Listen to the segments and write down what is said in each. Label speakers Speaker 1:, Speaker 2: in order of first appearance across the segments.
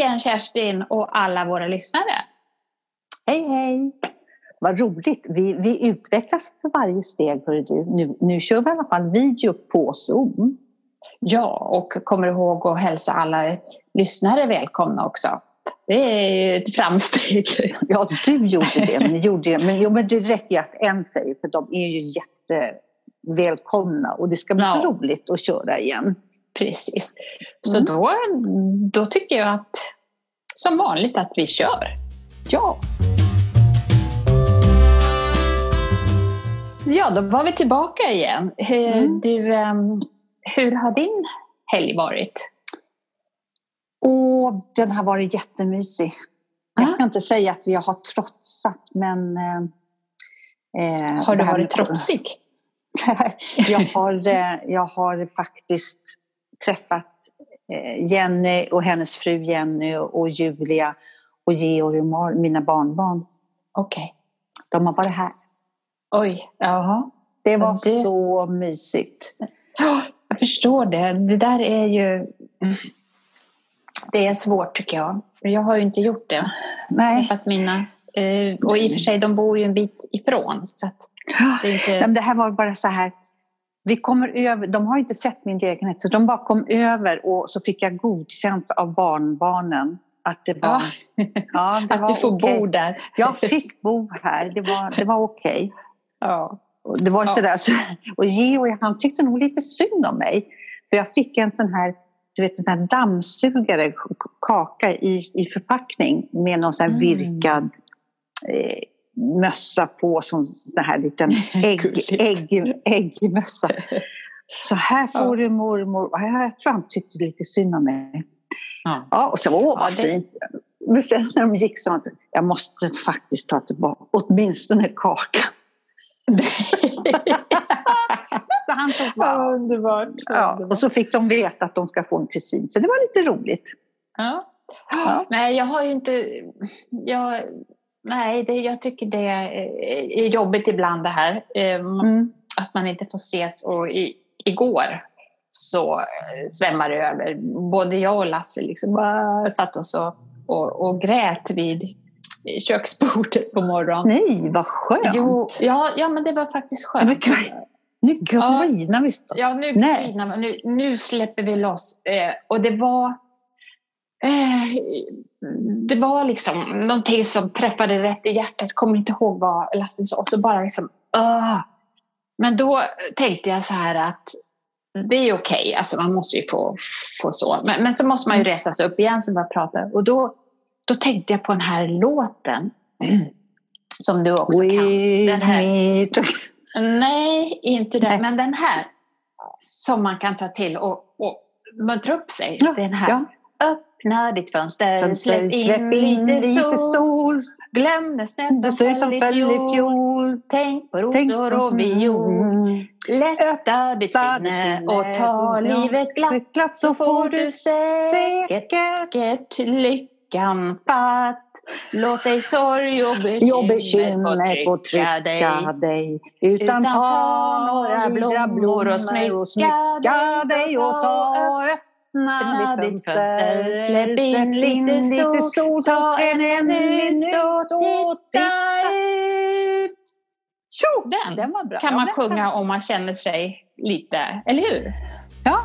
Speaker 1: igen Kerstin och alla våra lyssnare.
Speaker 2: Hej hej! Vad roligt! Vi, vi utvecklas för varje steg. Nu, nu kör vi i alla fall video på Zoom.
Speaker 1: Ja, och kommer ihåg att hälsa alla lyssnare välkomna också. Det är ju ett framsteg.
Speaker 2: Ja, du gjorde det. Men, gjorde det. Men, jo, men det räcker ju att en säger, för de är ju jättevälkomna. Och det ska bli ja. så roligt att köra igen.
Speaker 1: Precis. Så mm. då, då tycker jag att som vanligt att vi kör.
Speaker 2: Ja.
Speaker 1: Ja, då var vi tillbaka igen. Mm. Du, ehm, hur har din helg varit?
Speaker 2: Och den har varit jättemysig. Jag ska inte säga att jag har trotsat, men...
Speaker 1: Eh, har du varit trotsig?
Speaker 2: jag, har, eh, jag har faktiskt träffat eh, Jenny och hennes fru Jenny och Julia och Georg och mina barnbarn.
Speaker 1: Okej. Okay.
Speaker 2: De har varit här.
Speaker 1: Oj, jaha.
Speaker 2: Det var det... så mysigt.
Speaker 1: Jag förstår det. Det där är ju... Det är svårt tycker jag. Jag har ju inte gjort det.
Speaker 2: Nej.
Speaker 1: Att mina, eh, och i och för sig, de bor ju en bit ifrån. Så
Speaker 2: det, inte... det här var bara så här. Vi kommer över, de har inte sett min lägenhet, så de bara kom över och så fick jag godkänt av barnbarnen att det var...
Speaker 1: Ja. ja det att var du får okay. bo där.
Speaker 2: Jag fick bo här, det var, det var okej. Okay.
Speaker 1: Ja.
Speaker 2: Det var ja. sådär, och Georg han tyckte nog lite synd om mig. För jag fick en sån här, du vet, en sån här dammsugare, kaka i, i förpackning med någon sån här mm. virkad eh, mössa på som sån här liten ägg, ägg, äggmössa. Så här får ja. du mormor. Jag tror han tyckte lite synd om mig. Ja, ja och så, åh vad ja, det... fint. Men sen när de gick sa han jag måste faktiskt ta tillbaka åtminstone kakan. så han tog
Speaker 1: bara. Underbart.
Speaker 2: Ja, och så fick de veta att de ska få en kusin, så det var lite roligt.
Speaker 1: Ja. ja. Nej, jag har ju inte... Jag, nej, det, jag tycker det är jobbigt ibland det här. Ehm, mm. Att man inte får ses. Och i, igår så eh, svämmade det över. Både jag och Lasse liksom bara satt oss och, och, och grät vid köksbordet på morgonen.
Speaker 2: Nej, vad skönt! Jo,
Speaker 1: ja, ja, men det var faktiskt skönt. Ja,
Speaker 2: nu grinar vi
Speaker 1: snart. Ja, nu grinar nu, nu släpper vi loss. Eh, och det var... Eh, det var liksom någonting som träffade rätt i hjärtat. Kommer inte ihåg vad Lasse sa. Och så bara liksom... Uh. Men då tänkte jag så här att det är okej, okay. alltså man måste ju få, få så. Men, men så måste man ju resa sig upp igen så bara prata. Och då då tänkte jag på den här låten. Som du också We kan. Den här. Nej, inte den. Nej. Men den här. Som man kan ta till och, och muntra upp sig. Ja, den här. Ja. Öppna ditt fönster, fönster släpp, in, släpp in lite, lite sol. sol. Glöm den snö som, som föll i fjol. Tänk på rosor Tänk och viol. Lätta ditt sinne och ta livet glatt. Så får du säkert lycka lyckan fatt. Låt dig sorg och bekymmer få trycka, dig. dig. Utan, ta några blommor och smycka dig och ta öppna ditt fönster. Släpp in lite sol, ta en minut och titta ut. Den, den var bra. kan man sjunga om man känner sig lite, eller hur?
Speaker 2: Ja,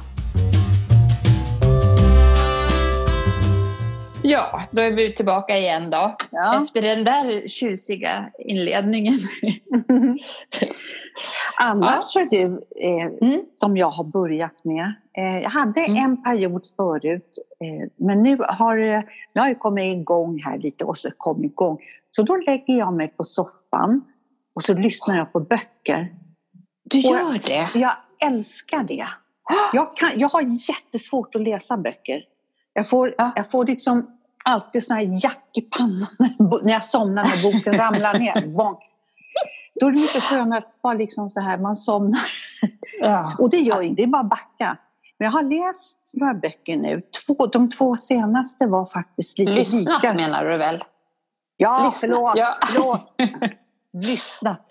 Speaker 1: Ja, då är vi tillbaka igen då. Ja. Efter den där tjusiga inledningen.
Speaker 2: Annars ja. är du, eh, mm. som jag har börjat med. Eh, jag hade mm. en period förut, eh, men nu har, nu har jag kommit igång här lite och så kom igång. Så då lägger jag mig på soffan och så lyssnar jag på böcker.
Speaker 1: Du gör och det?
Speaker 2: Jag älskar det. Jag, kan, jag har jättesvårt att läsa böcker. Jag får, ja. jag får liksom alltid sån här jack i pannan när jag somnar när boken ramlar ner. Bonk. Då är det mycket skönare att bara liksom så här, man somnar. Ja. Och det gör inte, det är bara att backa. Men jag har läst några böcker nu. Två, de två senaste var faktiskt lite
Speaker 1: Lyssnat
Speaker 2: lika.
Speaker 1: menar du väl?
Speaker 2: Ja, Lyssnat. förlåt. Ja. förlåt. Lyssnat.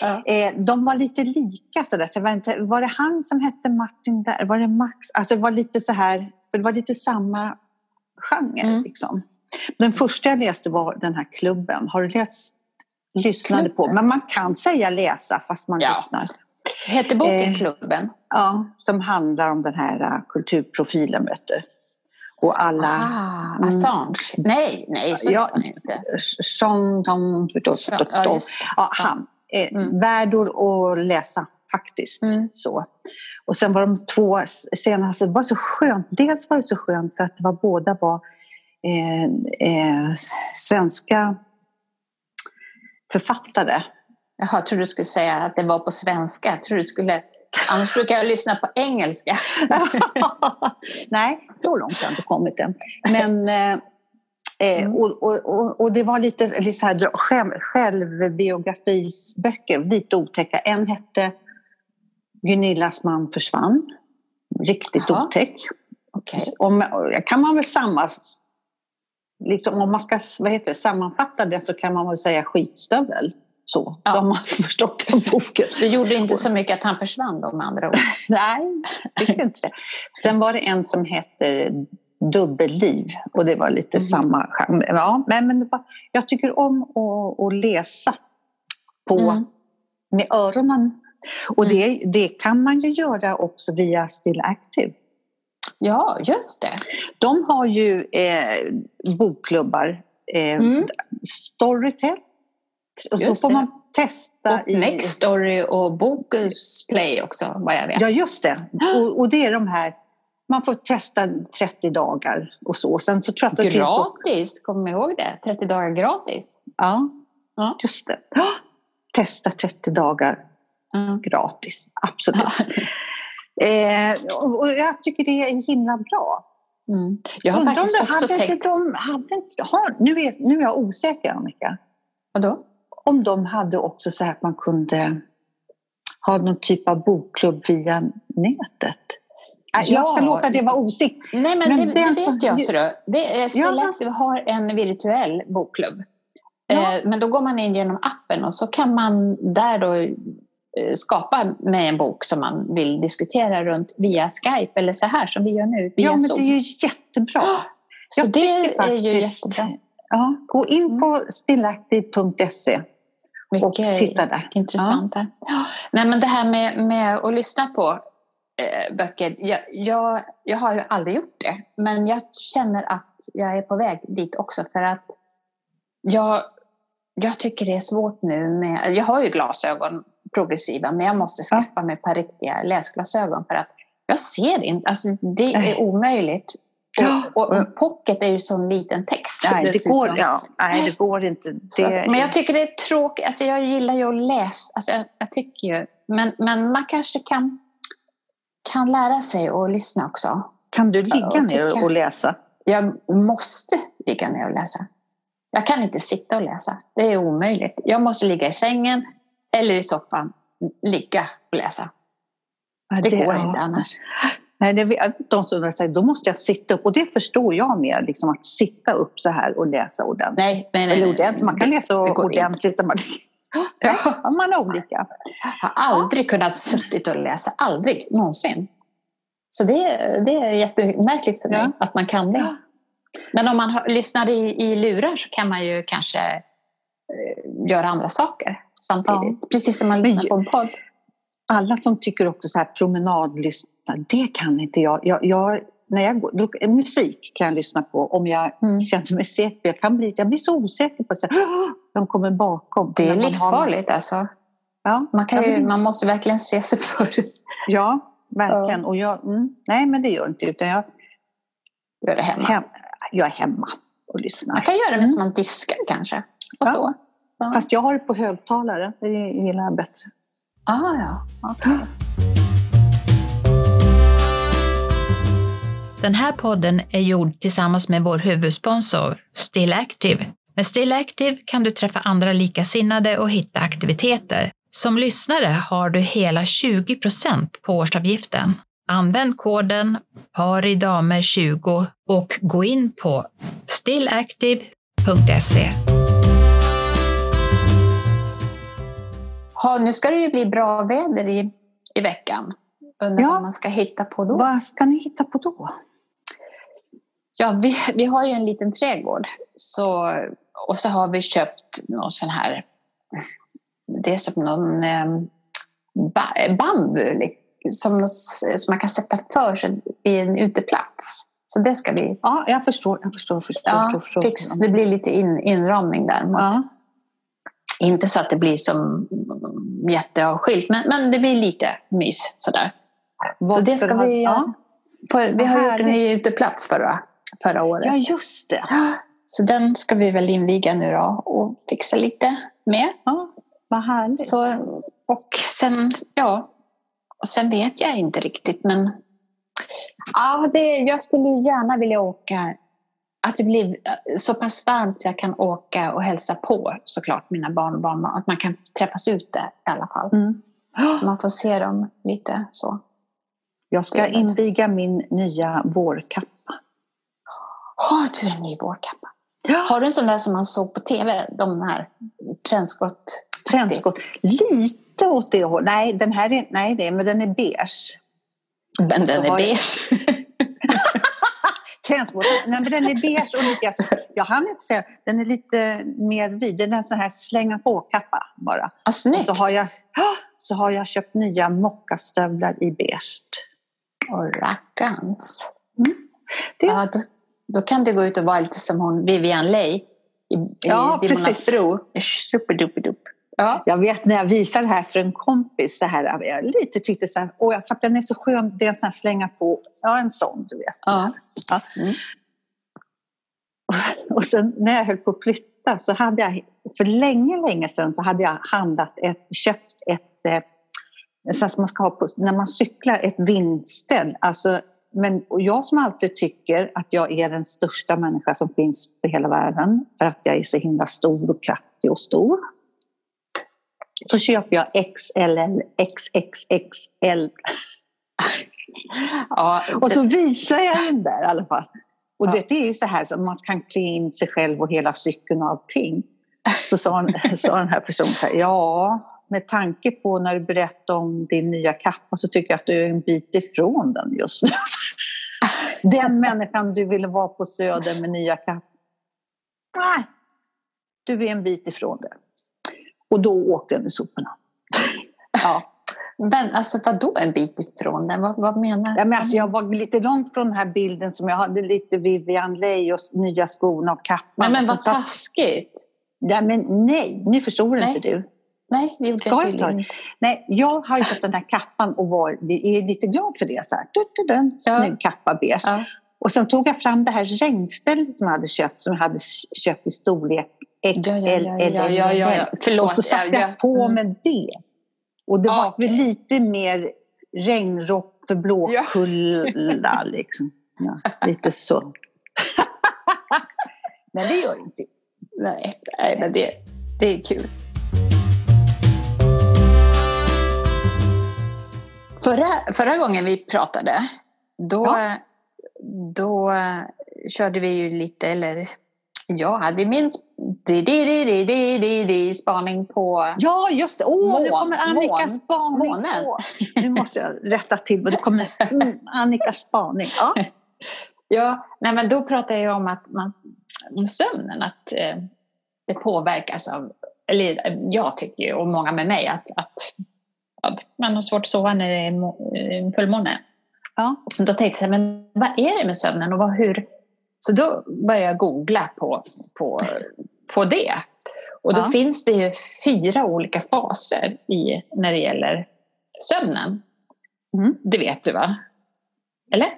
Speaker 2: Ja. Eh, de var lite lika sådär. Så var, inte, var det han som hette Martin där? Var det Max? Alltså det var lite så här, det var lite samma genre.
Speaker 1: Mm.
Speaker 2: Liksom. Den första jag läste var den här klubben. Har du läst? Lyssnade på. Men man kan säga läsa fast man
Speaker 1: Ja.
Speaker 2: lyssnar.
Speaker 1: Hette boken
Speaker 2: Eh,
Speaker 1: Klubben?
Speaker 2: Ja, som handlar om den här uh, kulturprofilen. Du. Och alla...
Speaker 1: Ah,
Speaker 2: Mm.
Speaker 1: Assange? Nej, nej, så
Speaker 2: Ja.
Speaker 1: han inte.
Speaker 2: Som de...
Speaker 1: Ja, just det.
Speaker 2: Ja, han. Eh,
Speaker 1: Mm.
Speaker 2: Värd att läsa faktiskt.
Speaker 1: Mm.
Speaker 2: Så. Och sen var de två senaste, det var så skönt. Dels var det så skönt för att det var, båda var eh, eh, svenska författare.
Speaker 1: Jaha, jag trodde du skulle säga att det var på svenska. Jag trodde du skulle... Annars brukar jag lyssna på engelska.
Speaker 2: Nej, så långt har jag inte kommit än. Men, eh, eh,
Speaker 1: Mm.
Speaker 2: och, och, och, och det var lite, lite så här, självbiografisböcker, lite otäcka. En hette Gunillas man försvann. Riktigt
Speaker 1: Jaha.
Speaker 2: otäck.
Speaker 1: Okej.
Speaker 2: Om, kan man väl samma, liksom, om man ska vad heter det, sammanfatta det så kan man väl säga skitstövel. Så,
Speaker 1: Ja.
Speaker 2: de har förstått den boken.
Speaker 1: Det gjorde inte så mycket att han försvann då med andra ord.
Speaker 2: Nej, tycker inte det. Sen var det en som hette Dubbelliv och det var lite
Speaker 1: Mhm.
Speaker 2: samma genre. Ja, men, men var, jag tycker om att, att läsa på,
Speaker 1: Mm.
Speaker 2: med öronen. Och det, det kan man ju göra också via Still Active.
Speaker 1: Ja, just det.
Speaker 2: De har ju eh, bokklubbar, eh,
Speaker 1: Mm.
Speaker 2: Storytel. Och så
Speaker 1: Just
Speaker 2: får
Speaker 1: det.
Speaker 2: man testa
Speaker 1: Och Next Story och Bokus Play också, vad jag vet.
Speaker 2: Ja, just det. Och, och det är de här, man får testa 30 dagar och så. Sen så tror jag att det finns... så-
Speaker 1: Gratis, kom ihåg det. 30 dagar gratis.
Speaker 2: Ja,
Speaker 1: Ja.
Speaker 2: just det. Ja, testa 30 dagar
Speaker 1: Mm.
Speaker 2: gratis, absolut. Eh, och, och jag tycker det är himla bra.
Speaker 1: Mm. Jag har
Speaker 2: Undrar om
Speaker 1: också
Speaker 2: hade
Speaker 1: tänkt...
Speaker 2: de, hade inte, har, nu, är, nu är jag osäker Annika.
Speaker 1: Vadå?
Speaker 2: Om de hade också så här att man kunde ha någon typ av bokklubb via nätet. Nej, Jag ska
Speaker 1: Ja.
Speaker 2: låta det vara osikt.
Speaker 1: Nej, men,
Speaker 2: Men
Speaker 1: det, det
Speaker 2: som-
Speaker 1: vet jag. Så. Det är
Speaker 2: Ja.
Speaker 1: Active har en virtuell bokklubb.
Speaker 2: Ja.
Speaker 1: Eh, men då går man in genom appen och så kan man där då skapa med en bok som man vill diskutera runt via Skype eller så här som vi gör nu via
Speaker 2: Ja, men
Speaker 1: Zoom.
Speaker 2: det är ju jättebra.
Speaker 1: så
Speaker 2: jag
Speaker 1: det
Speaker 2: tycker
Speaker 1: är ju
Speaker 2: faktiskt-
Speaker 1: jättebra.
Speaker 2: Ja, gå in
Speaker 1: Mm.
Speaker 2: på stillaktiv.se och titta där.
Speaker 1: intressant. Ja. Nej, men det här med, med att lyssna på eh, böcker. Jag, jag, jag har ju aldrig gjort det. Men jag känner att jag är på väg dit också. För att jag, jag tycker det är svårt nu med... Jag har ju glasögon, progressiva, men jag måste
Speaker 2: Ja.
Speaker 1: skaffa mig ett par riktiga läsglasögon. För att jag ser inte. Alltså, det är omöjligt.
Speaker 2: Ja.
Speaker 1: Och, och pocket är ju sån liten text.
Speaker 2: Nej, det går, ja, nej, det går inte.
Speaker 1: Så,
Speaker 2: Det,
Speaker 1: men jag tycker det är tråkigt. Alltså jag gillar ju att läsa. Alltså jag, jag tycker ju, men, men man kanske kan, kan lära sig att lyssna också.
Speaker 2: kan du ligga
Speaker 1: Ja,
Speaker 2: ner och läsa?
Speaker 1: Jag måste ligga ner och läsa. Jag kan inte sitta och läsa. Det är omöjligt. Jag måste ligga i sängen eller i soffan, ligga och läsa.
Speaker 2: Ja,
Speaker 1: Det, går
Speaker 2: ja.
Speaker 1: inte annars.
Speaker 2: Nej, det, är de som säger, då måste jag sitta upp. Och det förstår jag mer, liksom, att sitta upp så här och läsa ordentligt.
Speaker 1: Nej, nej, nej.
Speaker 2: Ordentligt, man kan läsa
Speaker 1: det
Speaker 2: ordentligt. Man, ja, man har olika.
Speaker 1: Jag har aldrig kunnat suttit och läsa. Aldrig, någonsin. Så det, det är jättemärkligt för mig
Speaker 2: Ja.
Speaker 1: att man kan det.
Speaker 2: Ja.
Speaker 1: Men om man lyssnar i, i lurar så kan man ju kanske eh, göra andra saker samtidigt. Precis som man
Speaker 2: Men
Speaker 1: lyssnar
Speaker 2: ju-
Speaker 1: på en podd.
Speaker 2: Alla som tycker också så här promenadlyssna, det kan inte jag. jag, jag när jag går, då, musik kan jag lyssna på om jag
Speaker 1: Mm.
Speaker 2: känner mig säker. Jag, kan bli, jag blir så osäker på "Åh!" de kommer bakom.
Speaker 1: Det är
Speaker 2: man har-
Speaker 1: livsfarligt alltså.
Speaker 2: Ja,
Speaker 1: Man, kan ju, man måste verkligen se sig för.
Speaker 2: ja verkligen. Och jag, mm, nej, men det gör inte utan jag,
Speaker 1: Gör det hemma.
Speaker 2: hem, jag är hemma och
Speaker 1: Man
Speaker 2: lyssnar.
Speaker 1: kan göra det
Speaker 2: Mm.
Speaker 1: som man diskar kanske. Och
Speaker 2: Ja.
Speaker 1: så. Ja.
Speaker 2: Fast jag har det på högtalare, det gillar jag bättre.
Speaker 1: Ah, ja. okej.
Speaker 3: Den här podden är gjord tillsammans med vår huvudsponsor Still Active. Med Still Active kan du träffa andra likasinnade och hitta aktiviteter. Som lyssnare har du hela 20% på årsavgiften. Använd koden paridamer20 och gå in på stillactive.se.
Speaker 1: Ha, nu ska det ju bli bra väder i, i veckan. Undrar
Speaker 2: Ja.
Speaker 1: vad man ska hitta på då.
Speaker 2: Vad ska ni hitta på då?
Speaker 1: Ja, vi, vi har ju en liten trädgård. Så, och så har vi köpt någon sån här... Det är som någon eh, ba, bambu som, något, som man kan sätta för sig i en uteplats. Så det ska vi...
Speaker 2: Ja, jag förstår. Jag förstår, förstår,
Speaker 1: ja,
Speaker 2: förstår.
Speaker 1: Fix, det blir lite in, inramning där. Mot,
Speaker 2: Ja.
Speaker 1: Inte så att det blir som jätteavskilt, men, men det blir lite mys sådär. Så
Speaker 2: Vad
Speaker 1: det ska vi
Speaker 2: Ja.
Speaker 1: På, vi har gjort en ny uteplats förra, förra året.
Speaker 2: ja, just det.
Speaker 1: Så den ska vi väl inviga nu då och fixa lite med.
Speaker 2: Ja, vad härligt.
Speaker 1: Så, och sen, ja, och sen vet jag inte riktigt men ja, det, jag skulle gärna vilja åka att det blir så pass varmt så jag kan åka och hälsa på såklart mina barn och barnbarn. Att man kan träffas ute i alla fall.
Speaker 2: Mm.
Speaker 1: Så man får se dem lite så.
Speaker 2: Jag ska inviga min nya vårkappa.
Speaker 1: Har du en ny vårkappa? Har du en sån där som man såg på tv? De här trendskott?
Speaker 2: Trendskott. Lite åt det hållet. Nej, den här är, nej det, men den är beige.
Speaker 1: Men
Speaker 2: så
Speaker 1: den är beige.
Speaker 2: Trendskott. Nej, men den är beige och lite, alltså, jag hann inte säga, den är lite mer vid. Den är en sån här slänga på-kappa bara. Och
Speaker 1: snyggt.
Speaker 2: så har jag, så har jag köpt nya mockastövlar i beige.
Speaker 1: Och rackarns.
Speaker 2: Det-
Speaker 1: Ja, då, då kan du gå ut och vara lite som hon Vivian Leigh i,
Speaker 2: Ja,
Speaker 1: i Dimmornas
Speaker 2: precis.
Speaker 1: bro. Superduperdup. Ja.
Speaker 2: Jag vet när jag visade det här för en kompis, så här, jag lite tyckte så här, åh, för att den är så skön, det är en sån här slänga på, ja en sån du vet.
Speaker 1: Ja.
Speaker 2: Ja.
Speaker 1: Mm.
Speaker 2: Och sen när jag höll på att flytta så hade jag, för länge, länge sedan så hade jag handlat ett, köpt ett, eh, så som man ska ha på, när man cyklar, ett vindställ. Alltså, men jag som alltid tycker att jag är den största människa som finns på hela världen för att jag är så himla stor och kraftig och stor. Så köper jag XLL, XXXL
Speaker 1: Ja,
Speaker 2: och så visar jag den där i alla fall. Och
Speaker 1: Ja.
Speaker 2: det är ju så här som man kan klä in sig själv och hela cykeln och allting. Så sa, han, sa den här personen så här, ja, med tanke på när du berättar om din nya kappa så tycker jag att du är en bit ifrån den just nu. Den människan du ville vara på Söder med nya kappan. Nej, du är en bit ifrån det. Och då åkte den i soporna. Ja.
Speaker 1: Men alltså vadå en bit ifrån den? Vad, vad menar
Speaker 2: Ja, men alltså, jag var lite långt från den här bilden som jag hade lite Vivian Leigh och nya skorna och kappan.
Speaker 1: Men, men vad taskigt.
Speaker 2: Ja, men nej, nu förstår
Speaker 1: Nej.
Speaker 2: inte du.
Speaker 1: Nej, det gjorde
Speaker 2: Ska
Speaker 1: jag.
Speaker 2: Nej, jag har ju köpt den här kappan och var, är lite glad för det. Så här. Du, du, du,
Speaker 1: Ja.
Speaker 2: snygg kappa, beige.
Speaker 1: Ja.
Speaker 2: Och sen tog jag fram det här regnstället som jag hade köpt, som jag hade köpt i storlek XL.
Speaker 1: Ja, ja, ja, ja, ja, ja, ja. Förlåt.
Speaker 2: Och så satte
Speaker 1: Ja,
Speaker 2: jag
Speaker 1: ja.
Speaker 2: på
Speaker 1: Mm.
Speaker 2: med det. Och det
Speaker 1: Ja,
Speaker 2: var lite mer regnrock för Blåkulla. Liksom. Ja, lite så. Men det gör inte.
Speaker 1: Nej, nej men det, det är kul. Förra, förra gången vi pratade, då,
Speaker 2: Ja.
Speaker 1: då körde vi ju lite, eller jag hade min sp- di, di, di, di, di, di, di, spaning på...
Speaker 2: Ja, just det. Åh, nu
Speaker 1: Mån-
Speaker 2: kommer Annikas spaning.
Speaker 1: månen.
Speaker 2: på. Nu måste jag rätta till vad det kommer. Mm, Annikas spaning. Ja.
Speaker 1: Ja, nej, men då pratade jag om att man, om sömnen, att eh, det påverkas av, eller eh, jag tycker ju, och många med mig, att, att, att man har svårt att sova när det är eh, fullmåne.
Speaker 2: Ja.
Speaker 1: Då tänkte jag, men vad är det med sömnen och vad, hur? Så då började jag googla på, på, på det. Och då
Speaker 2: Ja.
Speaker 1: finns det ju fyra olika faser i, när det gäller sömnen.
Speaker 2: Mm.
Speaker 1: Det vet du va? Eller?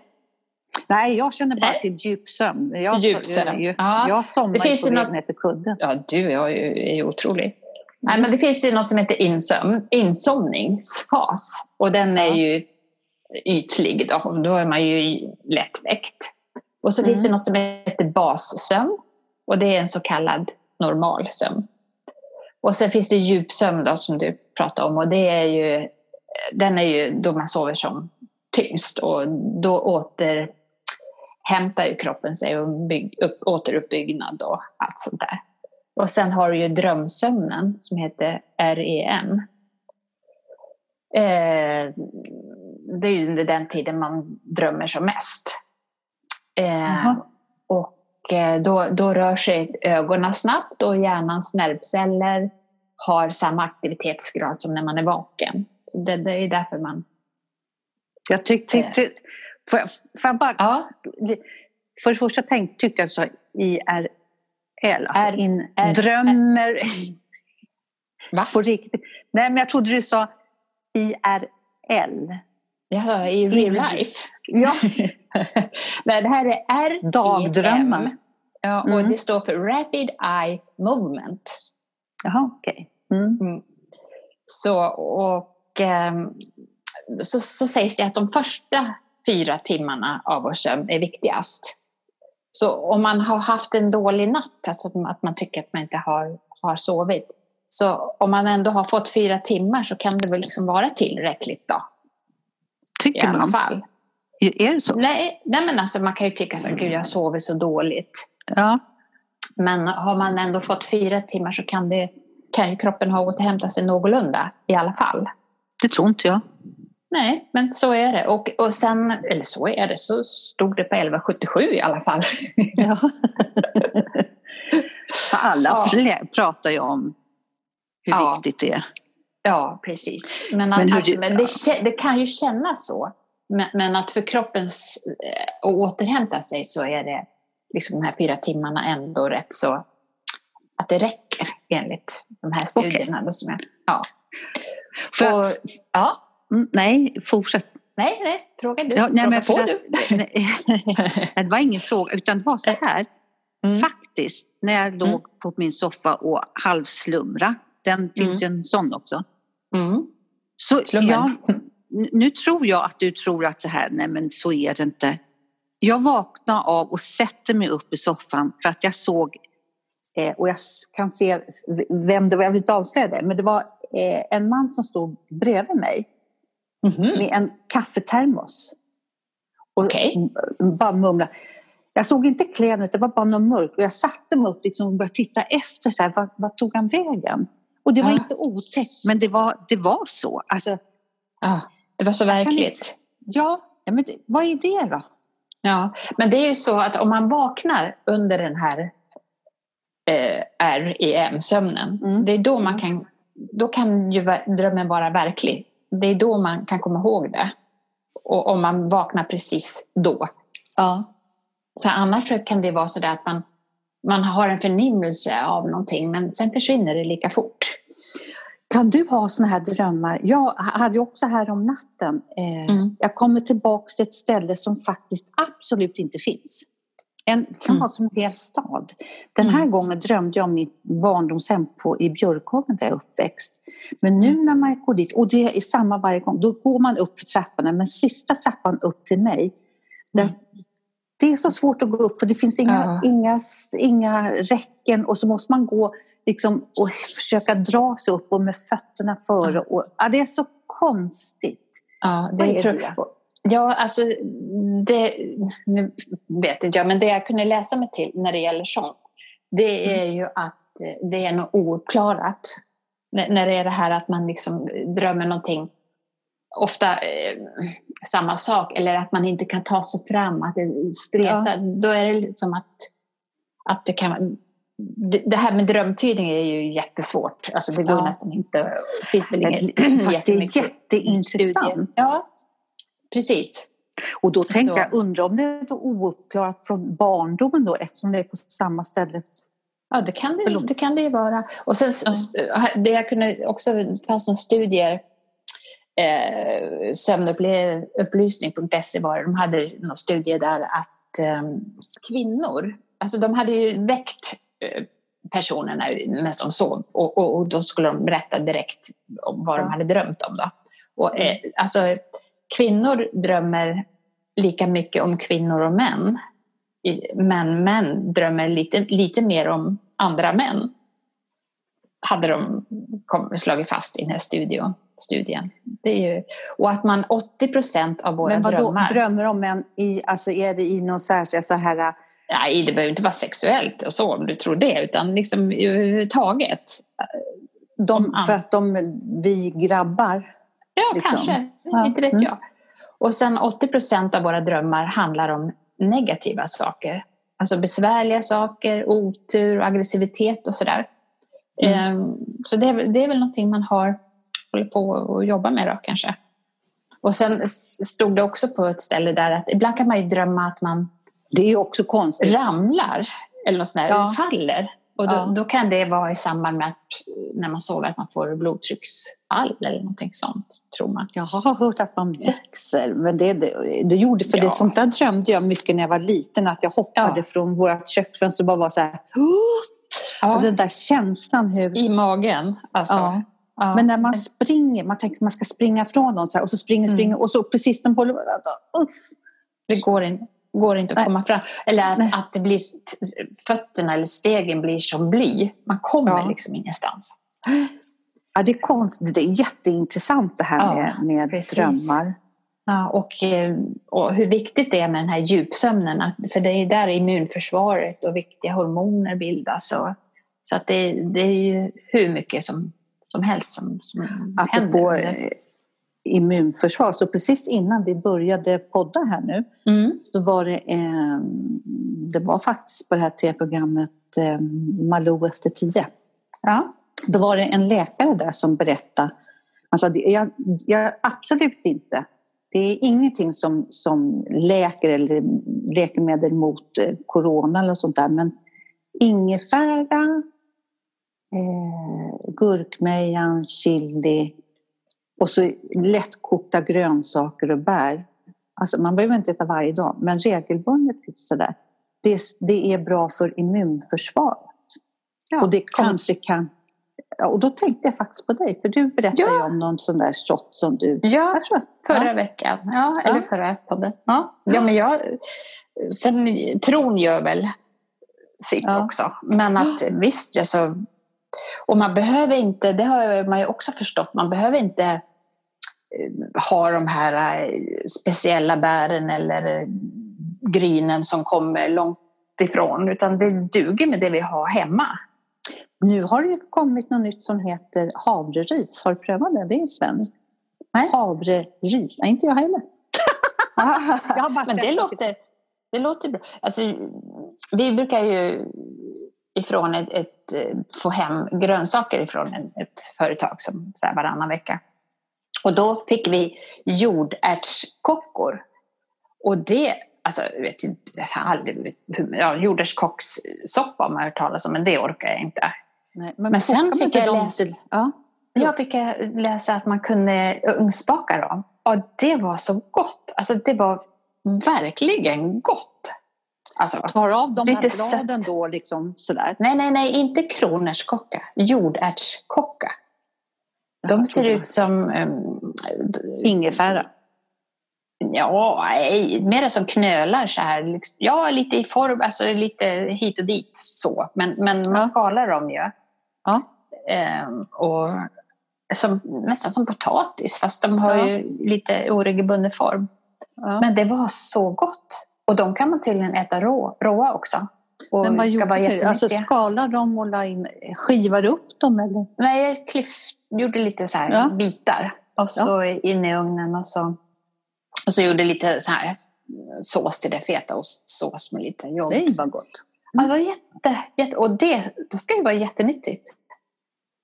Speaker 2: Nej, jag känner bara
Speaker 1: Nej.
Speaker 2: till djupsömn. Jag,
Speaker 1: Djupsömn.
Speaker 2: Jag,
Speaker 1: Ja.
Speaker 2: jag somnar
Speaker 1: Det
Speaker 2: ju
Speaker 1: finns
Speaker 2: på
Speaker 1: ju något-
Speaker 2: till kudden.
Speaker 1: Ja, du är ju, är ju otrolig. Nej, men det finns ju något som heter insömn, insomningsfas. Och den är
Speaker 2: Ja.
Speaker 1: ju ytlig. Då, då är man ju lättväckt. Och så
Speaker 2: Mm.
Speaker 1: finns det något som heter bassömn. Och det är en så kallad normalsömn. Och sen finns det djupsömn då, som du pratade om. Och det är ju, den är ju då man sover som tyngst. Och då återhämtar ju kroppen sig och bygg, upp, återuppbyggnad och allt sånt där. Och sen har du ju drömsömnen som heter REM. Eh, det är ju under den tiden man drömmer som mest. Eh, och eh, då, då rör sig ögonen snabbt och hjärnans nervceller har samma aktivitetsgrad som när man är vaken. Så det, det är därför man...
Speaker 2: Jag tyckte... Ty, får, jag, får jag bara...
Speaker 1: Ja.
Speaker 2: För det första tänk, tyckte jag att du sa IRL. Alltså
Speaker 1: R-
Speaker 2: in,
Speaker 1: R-
Speaker 2: drömmer...
Speaker 1: Va?
Speaker 2: På riktigt. Nej, men jag trodde du sa IRL.
Speaker 1: Jaha, i real life?
Speaker 2: Ja,
Speaker 1: Nej, det här är REM.
Speaker 2: Dagdrömmar.
Speaker 1: Ja, och
Speaker 2: Mm.
Speaker 1: det står för Rapid Eye Movement.
Speaker 2: jaha okej. Mm.
Speaker 1: Så, och, ehm, så, så sägs det att de första fyra timmarna av vår sömn är viktigast. Så om man har haft en dålig natt, alltså att man tycker att man inte har, har sovit, så om man ändå har fått fyra timmar så kan det väl liksom vara tillräckligt då, i
Speaker 2: Tycker
Speaker 1: alla
Speaker 2: man?
Speaker 1: fall.
Speaker 2: Är det så?
Speaker 1: Nej, nej men alltså man kan ju tycka så här, gud jag sover så dåligt.
Speaker 2: Ja.
Speaker 1: Men har man ändå fått fyra timmar så kan, det, kan ju kroppen ha återhämtat sig någorlunda i alla fall.
Speaker 2: Det tror inte jag.
Speaker 1: Nej, men så är det. Och, och sen, eller så är det, så stod det på 1177 i alla fall.
Speaker 2: Ja. Alla
Speaker 1: Ja.
Speaker 2: fler pratar ju om hur
Speaker 1: Ja.
Speaker 2: viktigt det är.
Speaker 1: Ja, precis. Men,
Speaker 2: Men
Speaker 1: att, alltså,
Speaker 2: du-
Speaker 1: men det, det kan ju kännas så. Men, att för kroppens eh, att återhämta sig så är det liksom de här fyra timmarna ändå rätt så att det räcker enligt de här studierna. Då som jag, ja.
Speaker 2: För-
Speaker 1: Och, ja.
Speaker 2: Mm, nej, fortsätt.
Speaker 1: Nej, nej, fråga du.
Speaker 2: Ja, nej,
Speaker 1: fråga
Speaker 2: men för
Speaker 1: på du.
Speaker 2: Nej, det var ingen fråga, utan det var så här.
Speaker 1: Mm.
Speaker 2: Faktiskt, när jag låg
Speaker 1: Mm.
Speaker 2: på min soffa och halvslumra, den finns ju en sån också.
Speaker 1: Mm.
Speaker 2: Så
Speaker 1: Slummen.
Speaker 2: jag, nu tror jag att du tror att så här, nej men så är det inte. Jag vaknar av och sätter mig upp i soffan för att jag såg, eh, och jag kan se vem det var, jag vill inte avslöja det, men det var eh, en man som stod bredvid mig
Speaker 1: Mhm.
Speaker 2: med en kaffetermos. Och m- bara mumla. Jag såg inte kläderna, det var bara något mörkt. Och jag satte mig upp liksom och började titta efter, så här, vart, vart tog han vägen? Och det var
Speaker 1: Ja.
Speaker 2: inte otäckt, men det var, det var så. Alltså,
Speaker 1: Ja, det var så verkligt.
Speaker 2: ja, ja, men det, vad är det då?
Speaker 1: Ja, men det är ju så att om man vaknar under den här eh, REM-sömnen,
Speaker 2: Mm.
Speaker 1: det är då man kan, då kan ju drömmen vara verklig. Det är då man kan komma ihåg det. Och om man vaknar precis då.
Speaker 2: Ja.
Speaker 1: För annars så kan det vara så där att man, man har en förnimmelse av någonting men sen försvinner det lika fort.
Speaker 2: Kan du ha såna här drömmar? Jag hade också här om natten, eh,
Speaker 1: Mm.
Speaker 2: jag kommer tillbaka till ett ställe som faktiskt absolut inte finns. En, det kan
Speaker 1: Mm.
Speaker 2: vara som en hel stad. Den här
Speaker 1: Mm.
Speaker 2: gången drömde jag om mitt barndomshem på, i Björkhagen där jag är uppväxt. Men nu när man går dit, och det är samma varje gång, då går man upp för trapporna, men sista trappan upp till mig, där,
Speaker 1: Mm.
Speaker 2: det är så svårt att gå upp för det finns inga,
Speaker 1: Ja.
Speaker 2: inga, inga räcken och så måste man gå liksom, och försöka dra sig upp och med fötterna före. Och, ja, det är så konstigt.
Speaker 1: Ja,
Speaker 2: Vad är
Speaker 1: tror-
Speaker 2: det?
Speaker 1: Ja, alltså det, nu vet inte jag, men det jag kunde läsa mig till när det gäller sånt, det är ju att eh, det är något ouppklarat. När, det är det här att man liksom drömmer någonting, ofta eh, samma sak, eller att man inte kan ta sig fram, att det stretar, då är det som att, att det kan det, här med drömtydning är ju jättesvårt. Alltså det går
Speaker 2: Ja.
Speaker 1: nästan inte. Finns väl inget
Speaker 2: Fast det är jätteintressant.
Speaker 1: Ja, precis.
Speaker 2: Och då tänker jag, undrar om det är ouppklarat från barndomen då eftersom det är på samma ställe.
Speaker 1: Ja, det kan det, det, kan det ju vara. Och sen, s- det jag kunde också, det fanns några studier, eh, sömnupplysning.se var det, de hade några studier där att eh, kvinnor, alltså de hade ju väckt personerna medan de sov och, och, och då skulle de berätta direkt om vad de hade drömt om. Då. Och, eh, alltså, kvinnor drömmer lika mycket om kvinnor och män. Men män drömmer lite, lite mer om andra män. Hade de kom, slagit fast i den här studio, studien. Det är ju, och att man 80 procent av våra
Speaker 2: Men vad
Speaker 1: drömmar...
Speaker 2: drömmer om en i, alltså är det i någon särskild så här,
Speaker 1: Nej, det behöver inte vara sexuellt och så om du tror det, utan liksom överhuvudtaget.
Speaker 2: de, för att de, vi grabbar,
Speaker 1: Ja,
Speaker 2: Liksom.
Speaker 1: kanske.
Speaker 2: Ja.
Speaker 1: Inte vet
Speaker 2: Mm.
Speaker 1: jag. Och sen 80 procent av våra drömmar handlar om negativa saker. Alltså besvärliga saker, otur, och aggressivitet och sådär. Mm. Så det är, det är väl någonting man har håller på att jobba med då kanske. Och sen stod det också på ett ställe där att ibland kan man ju drömma att man
Speaker 2: det är ju också konstigt.
Speaker 1: ramlar eller något sånt där, ja. faller. Och då, ja. då, kan det vara i samband med att när man sover att man får blodtrycksfall eller någonting sånt, tror man.
Speaker 2: Jag har hört att man växer, men det, det, det gjorde, för ja. det sånt där drömde jag mycket när jag var liten, att jag hoppade från vårt köksfönster och bara var så här, och den där känslan hur...
Speaker 1: I magen, alltså. Ja.
Speaker 2: Men när man springer, man tänker att man ska springa från någon så här, och så springer, mm. springer och så precis den håller...
Speaker 1: Det går inte går inte att Nej. komma fram. Eller att, att det blir, fötterna eller stegen blir som bly. Man kommer ja. liksom ingenstans.
Speaker 2: Ja, det är konstigt. Det är jätteintressant det här ja, med, med drömmar.
Speaker 1: Ja, och, eh, och hur viktigt det är med den här djupsömnen. För det är där immunförsvaret och viktiga hormoner bildas. Och, så att det, det är ju hur mycket som, som helst som, som Apropå händer
Speaker 2: immunförsvar. Så precis innan vi började podda här nu mm. så var det, eh, det var faktiskt på det här tv-programmet eh, Malou efter tio. Ja. Då var det en läkare där som berättade, alltså jag, jag, absolut inte, det är ingenting som, som läker eller läkemedel mot eh, corona eller sånt där men ingefära, eh, gurkmejan, chili, och så lättkokta grönsaker och bär. Alltså man behöver inte äta varje dag, men regelbundet sådär. Det, det är bra för immunförsvaret. Ja, och det kanske kan... Och då tänkte jag faktiskt på dig, för du berättade ja. ju om någon sån där shot som du...
Speaker 1: Ja, förra ja. veckan. Ja, eller förra podden. Ja. ja, men jag... Sen, tron gör väl sitt också. Men att visst, alltså, och man behöver inte, det har man ju också förstått, man behöver inte har de här eh, speciella bären eller grynen som kommer långt ifrån utan det duger med det vi har hemma.
Speaker 2: Nu har det kommit något nytt som heter havreris. Har du prövat det? Det är svenskt. Nej. Havreris? Nej, inte jag heller.
Speaker 1: jag Men det låter, det låter bra. Alltså, vi brukar ju ifrån ett, ett, få hem grönsaker ifrån ett företag som så varannan vecka. Och då fick vi jordärtskockor. Och det, alltså jag vet jag har aldrig, ja, jordärtskockssoppa har man hört talas om, men det orkar jag inte. Nej, men, men sen fick jag läsa, ja. jag fick läsa att man kunde ugnsbaka dem. Och det var så gott. Alltså det var verkligen gott.
Speaker 2: Alltså, Tar av de här bladen då liksom sådär?
Speaker 1: Nej, nej, nej, inte kronärtskocka. Jordärtskocka. De ser ut som... Um,
Speaker 2: Ingefära?
Speaker 1: Ja, nej, mer som knölar så här. Liksom. Ja, lite i form, alltså lite hit och dit så. Men, men man ja. skalar dem ju. Ja. Um, och som, nästan som potatis, fast de har ja. ju lite oregelbunden form. Ja. Men det var så gott. Och de kan man tydligen äta rå, råa också.
Speaker 2: Och Men vad gjorde du? Alltså skalar dem och la in, skivar upp dem? Eller?
Speaker 1: Nej, jag klyft, gjorde lite så här ja. bitar. Och så ja. in i ugnen och så, och så gjorde lite så här sås till det, fetaostsås med lite
Speaker 2: yoghurt. Det var gott.
Speaker 1: Ja, det var jätte, jätte, och det då ska ju vara jättenyttigt.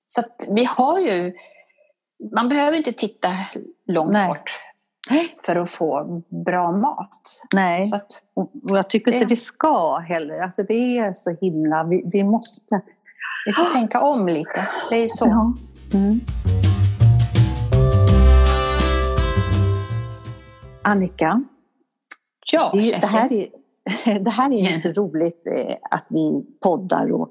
Speaker 1: Så att vi har ju, man behöver inte titta långt Nej. bort för att få bra mat.
Speaker 2: Nej, så att, och jag tycker det... inte vi ska heller. Alltså det är så himla, vi, vi måste...
Speaker 1: Vi får tänka om lite, det är så. Ja. Mm.
Speaker 2: Annika,
Speaker 1: ja,
Speaker 2: det, det, här är, det här är ju så roligt eh, att vi poddar och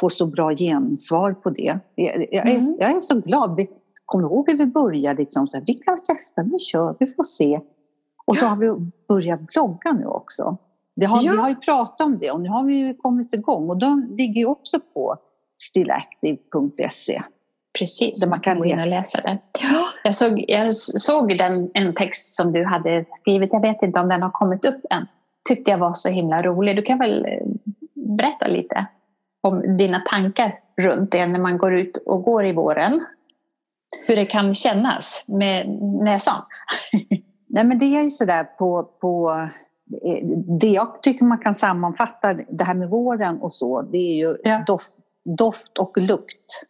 Speaker 2: får så bra gensvar på det. Jag, jag, är, mm. jag är så glad. Vi, kommer du ihåg hur vi började? Liksom, så här, vi kan testa, vi kör, vi får se. Och så har vi börjat blogga nu också. Har, ja. Vi har ju pratat om det och nu har vi ju kommit igång och de ligger ju också på stillactive.se.
Speaker 1: Precis, där man kan och läsa den. Ja. Jag såg, jag såg den, en text som du hade skrivit, jag vet inte om den har kommit upp än. Tyckte jag var så himla rolig. Du kan väl eh, berätta lite om dina tankar runt det när man går ut och går i våren? Hur det kan kännas med näsan?
Speaker 2: Nej men det är ju sådär på, på det jag tycker man kan sammanfatta det här med våren och så, det är ju
Speaker 1: Ja.
Speaker 2: doft, doft och lukt.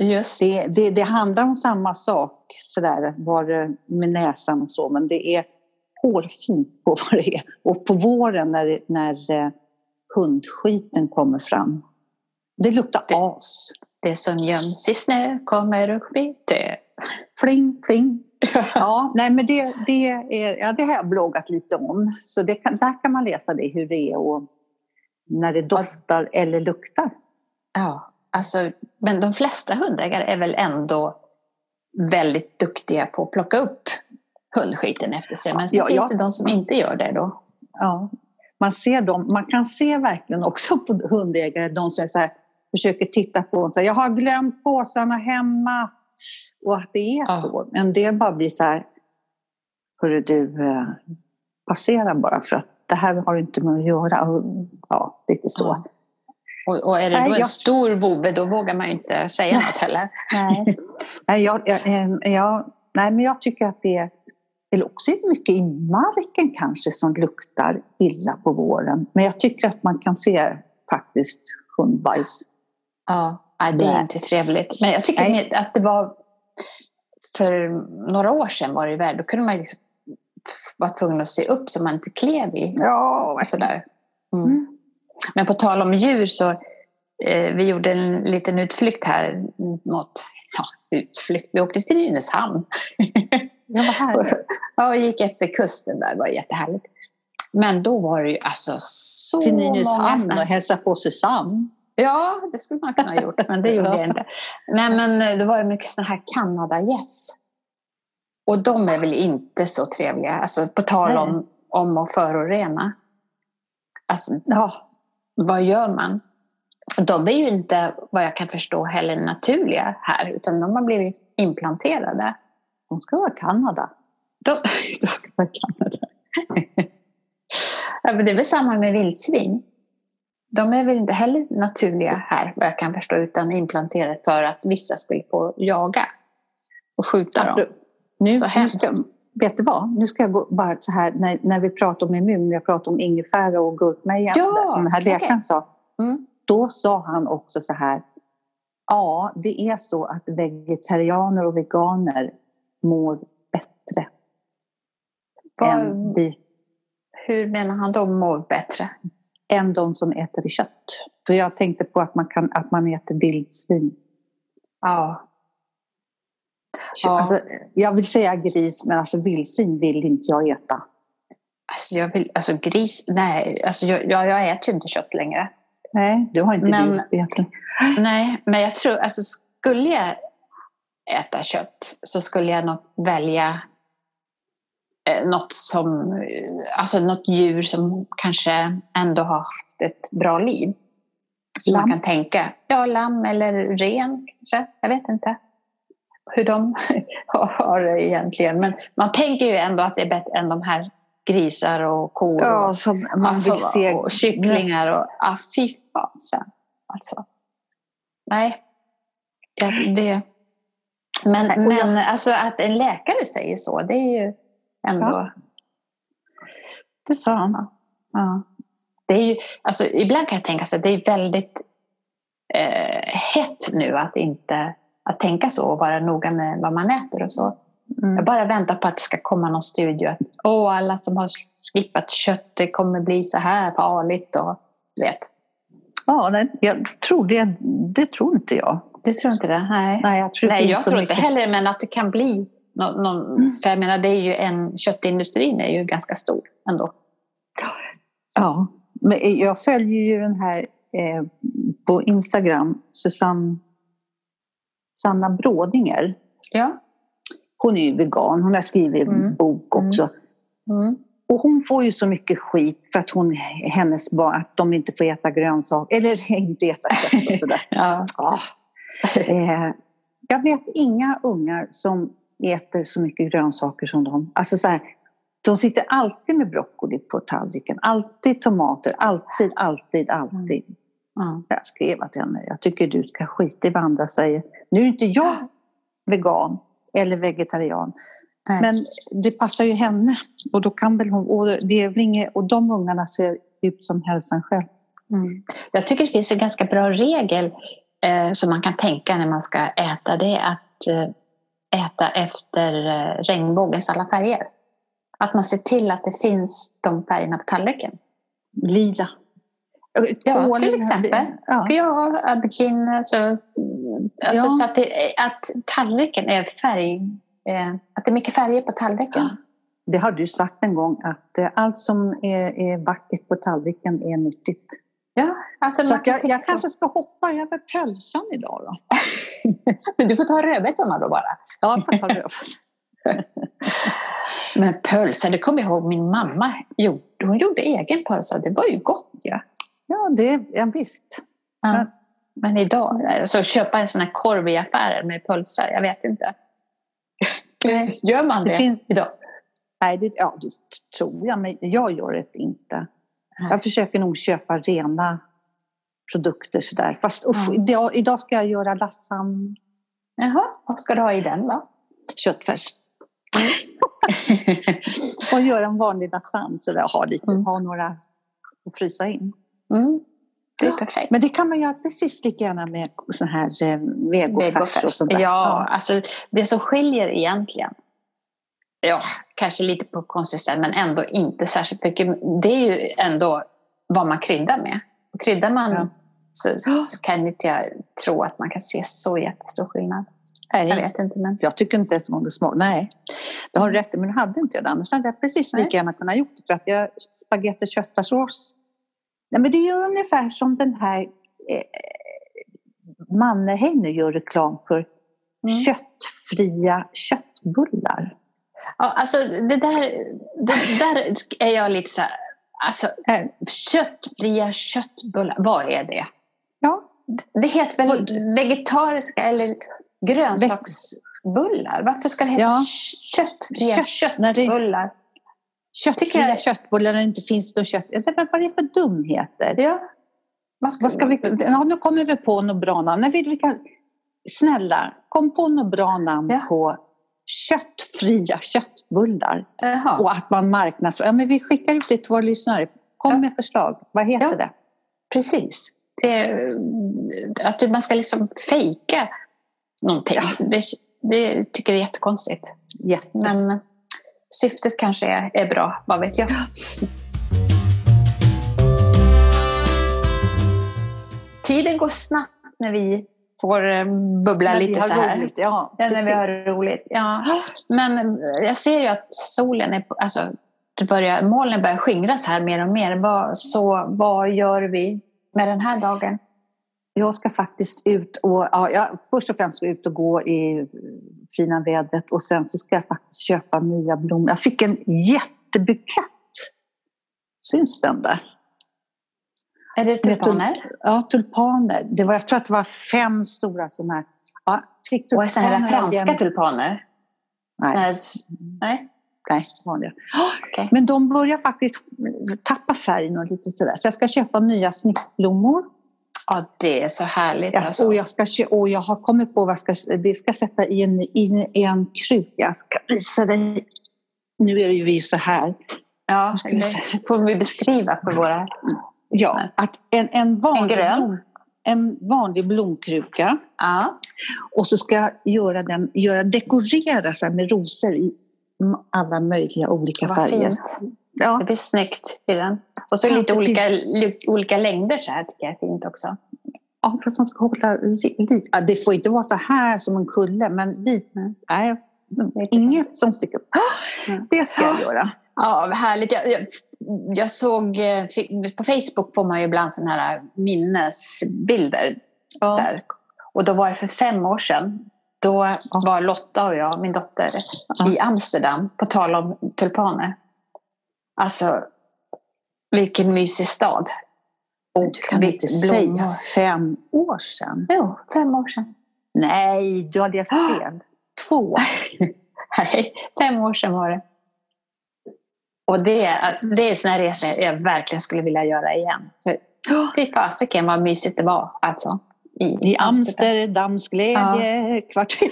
Speaker 1: Just
Speaker 2: Det, det, det handlar om samma sak sådär, var med näsan och så, men det är hårfint på vad det är. Och på våren när, när eh, hundskiten kommer fram, det luktar as.
Speaker 1: Det som göms i snö kommer upp i dö.
Speaker 2: Fling, fling. Ja, nej men det, det, är, ja, det har jag bloggat lite om. Så det kan, där kan man läsa det, hur det är och när det doftar eller luktar.
Speaker 1: Ja, alltså, men de flesta hundägare är väl ändå väldigt duktiga på att plocka upp hundskiten efter sig. Men så
Speaker 2: Ja,
Speaker 1: finns
Speaker 2: ja.
Speaker 1: det de som inte gör det då.
Speaker 2: Ja. Man, ser dem, man kan se verkligen också på hundägare, de som är så här, försöker titta på och säger jag har glömt påsarna hemma. Och att det är
Speaker 1: Ja.
Speaker 2: så. En del bara blir så här, hörru du, eh, passera bara för att det här har du inte med att göra. Ja, lite så.
Speaker 1: Ja. Och, och är det
Speaker 2: Nej,
Speaker 1: då en
Speaker 2: jag-
Speaker 1: stor vovve då vågar man ju inte säga något heller.
Speaker 2: Nej. nej, jag, jag, eh, jag, nej, men jag tycker att det är eller också är det mycket i marken kanske som luktar illa på våren. Men jag tycker att man kan se faktiskt hundbajs.
Speaker 1: Ja, nej, det är inte trevligt. Men jag tycker
Speaker 2: Nej.
Speaker 1: att det var för några år sedan var det ju värre. Då kunde man liksom vara tvungen att se upp så man inte klev i.
Speaker 2: Ja,
Speaker 1: sådär. Mm.
Speaker 2: Mm.
Speaker 1: Men på tal om djur så eh, vi gjorde en liten utflykt här mot, ja, utflykt, vi åkte till Nynäshamn.
Speaker 2: Ja,
Speaker 1: ja, och gick efter kusten där, det var jättehärligt. Men då var det ju alltså så
Speaker 2: Till
Speaker 1: många
Speaker 2: Nynäshamn
Speaker 1: såna-
Speaker 2: och hälsa på Susanne.
Speaker 1: Ja, det skulle man kunna ha gjort, men det gjorde jag inte. Nej, men eh, då var det mycket såna här Kanadagäss. Och de är väl inte så trevliga, alltså på tal
Speaker 2: Nej.
Speaker 1: om, om att förorena. Alltså,
Speaker 2: Ja,
Speaker 1: vad gör man? De är ju inte, vad jag kan förstå, heller naturliga här, utan de har blivit implanterade.
Speaker 2: de ska vara i Kanada.
Speaker 1: De, de ska vara i Kanada. ja, men det är väl samma med vildsvin. De är väl inte heller naturliga här, vad jag kan förstå, utan implanterade för att vissa skulle få jaga och skjuta dem.
Speaker 2: Nu,
Speaker 1: Så hemskt.
Speaker 2: ska, vet du vad? Nu ska jag gå bara så här, när, när vi pratar om immun, jag pratar om ingefära och gurkmeja,
Speaker 1: Ja,
Speaker 2: som den här läkaren sa.
Speaker 1: Mm.
Speaker 2: Då sa han också så här, ja, det är så att vegetarianer och veganer mår bättre
Speaker 1: Vad,
Speaker 2: än, vi,
Speaker 1: hur menar han då mår bättre?
Speaker 2: Än de som äter kött. För jag tänkte på att man, kan, att man äter vildsvin.
Speaker 1: Ja. Ja.
Speaker 2: Alltså, jag vill säga gris, men alltså vildsvin vill inte jag äta.
Speaker 1: Alltså, jag vill, alltså gris, nej, alltså jag, jag, jag äter ju inte kött längre.
Speaker 2: Nej, du har inte
Speaker 1: Men-
Speaker 2: det egentligen.
Speaker 1: Nej, men jag tror, alltså skulle jag äta kött så skulle jag nog välja eh, något som, eh, alltså något djur som kanske ändå har haft ett bra liv. Man
Speaker 2: Lamm?
Speaker 1: kan tänka, ja lamm eller ren kanske, jag vet inte hur de har det egentligen. Men man tänker ju ändå att det är bättre än de här grisar och kor
Speaker 2: Ja,
Speaker 1: och,
Speaker 2: som man
Speaker 1: alltså,
Speaker 2: vill se.
Speaker 1: och kycklingar och, ah, fy fasen. Alltså. Nej, ja, det... Men,
Speaker 2: Nej, och jag-
Speaker 1: men alltså att en läkare säger så, det är ju ändå...
Speaker 2: Ja. Det sa han.
Speaker 1: Ja. Det är ju, alltså, ibland kan jag tänka så att det är väldigt eh, hett nu att inte att tänka så och vara noga med vad man äter och så.
Speaker 2: Mm.
Speaker 1: Jag bara väntar på att det ska komma någon studie att åh, alla som har skippat kött, det kommer bli så här farligt och du vet.
Speaker 2: Ja, nej, jag tror det, det tror inte jag.
Speaker 1: Du tror inte det? Nej.
Speaker 2: Nej, jag tror,
Speaker 1: Nej, jag tror inte heller, men att det kan bli någon, någon
Speaker 2: Mm.
Speaker 1: för jag menar, det är ju en, köttindustrin är ju ganska stor ändå.
Speaker 2: Ja, men jag följer ju den här eh, på Instagram, Susanne Sanna Brådinger.
Speaker 1: Ja.
Speaker 2: Hon är ju vegan, hon har skrivit en
Speaker 1: Mm.
Speaker 2: bok också.
Speaker 1: Mm.
Speaker 2: Och hon får ju så mycket skit för att hon, hennes barn, att de inte får äta grönsaker, eller inte äta kött och sådär.
Speaker 1: Ja.
Speaker 2: Ah. Eh, jag vet inga ungar som äter så mycket grönsaker som de. Alltså så här, de sitter alltid med broccoli på tallriken, alltid tomater, alltid, alltid, alltid.
Speaker 1: Ja.
Speaker 2: Jag skrev till henne, jag tycker du ska skita i vad andra säger. Nu är inte jag vegan eller vegetarian.
Speaker 1: Nej.
Speaker 2: Men det passar ju henne. Och, då kan väl hon, och, det är inget, och de ungarna ser ut som hälsan själv.
Speaker 1: Mm. Jag tycker det finns en ganska bra regel eh, som man kan tänka när man ska äta. Det är att eh, äta efter eh, regnbågens alla färger. Att man ser till att det finns de färgerna på tallriken.
Speaker 2: Lila.
Speaker 1: Ja, till exempel.
Speaker 2: Ja.
Speaker 1: Ja, aubergine. Alltså, alltså
Speaker 2: Ja.
Speaker 1: så att, det, att tallriken är färg... Eh, att det är mycket färger på tallriken.
Speaker 2: Det har du sagt en gång att eh, allt som är, är vackert på tallriken är nyttigt.
Speaker 1: Ja, alltså
Speaker 2: Så jag, jag kanske ska hoppa över pölsan idag då.
Speaker 1: Men du får ta rödbetorna då bara.
Speaker 2: Ja, jag får ta det.
Speaker 1: Men pölsa, det kommer jag ihåg min mamma gjorde. Hon gjorde egen pölsa. Det var ju gott ja.
Speaker 2: Ja, det ja, visst.
Speaker 1: ja.
Speaker 2: Men-
Speaker 1: Men idag, alltså köpa en sån här korv i affären med pölsa, jag vet inte. Gör man det,
Speaker 2: Det finns-
Speaker 1: idag?
Speaker 2: Nej, det, ja, det tror jag, men jag gör det inte. Jag försöker nog köpa rena produkter sådär. Fast usch,
Speaker 1: Mm.
Speaker 2: idag, idag ska jag göra lasagne,
Speaker 1: Jaha, vad ska du ha i den då?
Speaker 2: köttfärs. Och göra en vanlig lasagne så där, ha, lite,
Speaker 1: Mm.
Speaker 2: ha några att frysa in.
Speaker 1: Mm. Det är
Speaker 2: Ja,
Speaker 1: perfekt.
Speaker 2: Men det kan man göra precis lika gärna med sån här eh, vegofärs och sånt där.
Speaker 1: Ja, alltså det som skiljer egentligen, ja, kanske lite på konsistens men ändå inte särskilt mycket, det är ju ändå vad man kryddar med. Och kryddar man
Speaker 2: Ja.
Speaker 1: så, så kan inte jag tro att man kan se så jättestor skillnad. Jag
Speaker 2: Nej,
Speaker 1: vet inte men
Speaker 2: jag tycker inte ens om det smakar. Nej, du har rätt men jag hade inte det. Annars hade jag precis lika gärna kunnat gjort det. För att jag spagetti köttfärssås. Nej, men det är ju ungefär som den här eh, Mannerheim nu gör reklam för
Speaker 1: Mm.
Speaker 2: köttfria köttbullar.
Speaker 1: ja, alltså det där, det där är jag lite så här, alltså
Speaker 2: Här.
Speaker 1: köttfria köttbullar, vad är det?
Speaker 2: Ja,
Speaker 1: Det heter väl
Speaker 2: Och-
Speaker 1: vegetariska eller grönsaksbullar? Varför ska det heta
Speaker 2: Ja.
Speaker 1: köttfria
Speaker 2: Kött,
Speaker 1: köttbullar?
Speaker 2: köttfria
Speaker 1: jag-
Speaker 2: köttbullar när det inte finns något kött. Vad är det för dumheter?
Speaker 1: Ja. Vad ska,
Speaker 2: Vad ska vi, ja, nu kommer vi på något bra namn. Nej, vi, vi kan, snälla, kom på något bra namn
Speaker 1: Ja.
Speaker 2: på köttfria köttbullar.
Speaker 1: Jaha.
Speaker 2: Och att man marknadsför. Ja, men vi skickar ut det till våra lyssnare. Kom
Speaker 1: Ja.
Speaker 2: med förslag. Vad heter
Speaker 1: Ja.
Speaker 2: det?
Speaker 1: Precis. Det, är- att man ska liksom fejka någonting. Det, det tycker jag är jättekonstigt.
Speaker 2: Jätte.
Speaker 1: Men syftet kanske är, är bra, vad vet jag. Tiden går snabbt när vi får eh, bubbla
Speaker 2: När
Speaker 1: lite så här.
Speaker 2: roligt. Ja,
Speaker 1: Ja, när vi har roligt. Ja. Men jag ser ju att solen är alltså, det börjar, molnen börjar skingras här mer och mer. Vad, så vad gör vi med den här dagen?
Speaker 2: Jag ska faktiskt ut och, ja, jag, först och främst ska ut och gå i fina vädret och sen så ska jag faktiskt köpa nya blommor. Jag fick en jättebukett. Syns den där?
Speaker 1: Är det
Speaker 2: Med tul-
Speaker 1: tulpaner?
Speaker 2: Ja, tulpaner. Det var, jag tror att det var fem stora sådana här. Ja, fick
Speaker 1: Och sådana här
Speaker 2: tulpaner
Speaker 1: franska
Speaker 2: jäm-
Speaker 1: tulpaner?
Speaker 2: Nej,
Speaker 1: Nej. Nej?
Speaker 2: nej, vanliga.
Speaker 1: Okej.
Speaker 2: Men de börjar faktiskt tappa färgen och lite sådär. Så jag ska köpa nya snittblommor.
Speaker 1: Ja, det är så härligt.
Speaker 2: Jag,
Speaker 1: Alltså.
Speaker 2: och, jag ska, och jag har kommit på vad jag ska, det ska sätta i en, i en kruka. Jag ska visa dig. Nu är det ju vi så här.
Speaker 1: Ja, det får vi beskriva för våra...
Speaker 2: Ja, att en, en, vanlig
Speaker 1: grön?
Speaker 2: Blom, en vanlig blomkruka.
Speaker 1: Ja.
Speaker 2: Och så ska jag göra den, göra, dekorera så med rosor i alla möjliga olika
Speaker 1: Vad
Speaker 2: färger.
Speaker 1: fint.
Speaker 2: Ja,
Speaker 1: Det blir snyggt i den. Och så
Speaker 2: Ja,
Speaker 1: lite olika, li, olika längder så här tycker jag är fint också.
Speaker 2: ja, fast man ska hålla lite. Ja, det får inte vara så här som en kulle, men lite. Nej, inget som sticker upp. Det ska jag göra.
Speaker 1: Ja, härligt. Jag, jag, jag såg, eh, på Facebook får man ju ibland sådana här minnesbilder.
Speaker 2: Ja.
Speaker 1: Så här. Och då var det för fem år sedan. Då var Lotta och jag, min dotter,
Speaker 2: Ja.
Speaker 1: i Amsterdam på tal om tulpaner. Alltså, vilken mysig stad. Och
Speaker 2: Du kan inte
Speaker 1: blommor.
Speaker 2: säga fem år sedan.
Speaker 1: Jo, fem år sedan.
Speaker 2: Nej, du har läst fel. Två.
Speaker 1: Nej, fem år sedan var det. Och det, är- det är sådana resor jag verkligen skulle vilja göra igen. Fy fasiken vad mysigt det var alltså.
Speaker 2: I Amsterdams glädje kvarter.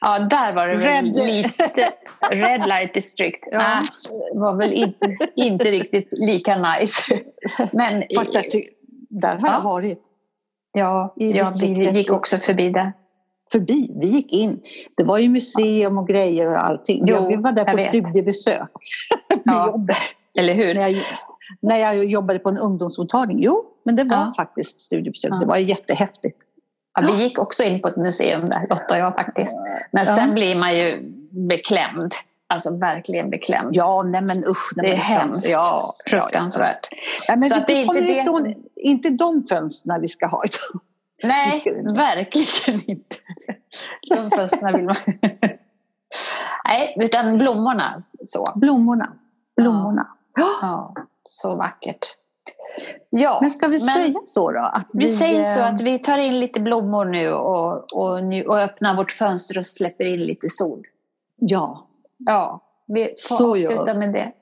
Speaker 1: Ja, där var det väl
Speaker 2: Red-
Speaker 1: lite Red Light District.
Speaker 2: Ja.
Speaker 1: Nej, var väl inte, inte riktigt lika nice. Men
Speaker 2: Fast jag ty- där har
Speaker 1: Ja.
Speaker 2: jag varit.
Speaker 1: ja,
Speaker 2: i
Speaker 1: ja, vi gick också förbi där.
Speaker 2: Förbi, vi gick in. Det var ju museum och grejer och allting.
Speaker 1: Jo,
Speaker 2: Ja, vi var där
Speaker 1: jag
Speaker 2: på studiebesök
Speaker 1: Ja.
Speaker 2: jobbet.
Speaker 1: Eller hur?
Speaker 2: När jag, när jag jobbade på en ungdomsmottagning. Jo, men det var
Speaker 1: Ja.
Speaker 2: faktiskt studiebesök.
Speaker 1: Ja.
Speaker 2: Det var jättehäftigt.
Speaker 1: Ja, vi gick också in på ett museum där, Lotta och jag faktiskt. Men sen blir man ju beklämd. Alltså verkligen beklämd.
Speaker 2: Ja, nej men usch. Nej,
Speaker 1: Det är hemskt.
Speaker 2: Ja,
Speaker 1: Fruktansvärt.
Speaker 2: ja. men
Speaker 1: Så det är inte det
Speaker 2: ifrån,
Speaker 1: som-
Speaker 2: inte de fönstren vi ska ha.
Speaker 1: Nej, verkligen inte. De fönstren vill man... Nej, utan blommorna. Så.
Speaker 2: Blommorna. Blommorna.
Speaker 1: Ja, så vackert. Ja,
Speaker 2: Men ska vi
Speaker 1: men
Speaker 2: säga så då? Att
Speaker 1: vi säger så
Speaker 2: eh,
Speaker 1: att vi tar in lite blommor nu och, och, nu och öppnar vårt fönster och släpper in lite sol.
Speaker 2: Ja.
Speaker 1: Ja, vi får
Speaker 2: Så
Speaker 1: avsluta med det.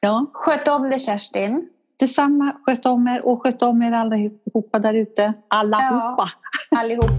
Speaker 2: ja.
Speaker 1: Sköt om dig Kerstin.
Speaker 2: Detsamma. Sköt om er och sköt om er allihopa där ute. Allihopa.
Speaker 1: Allihop.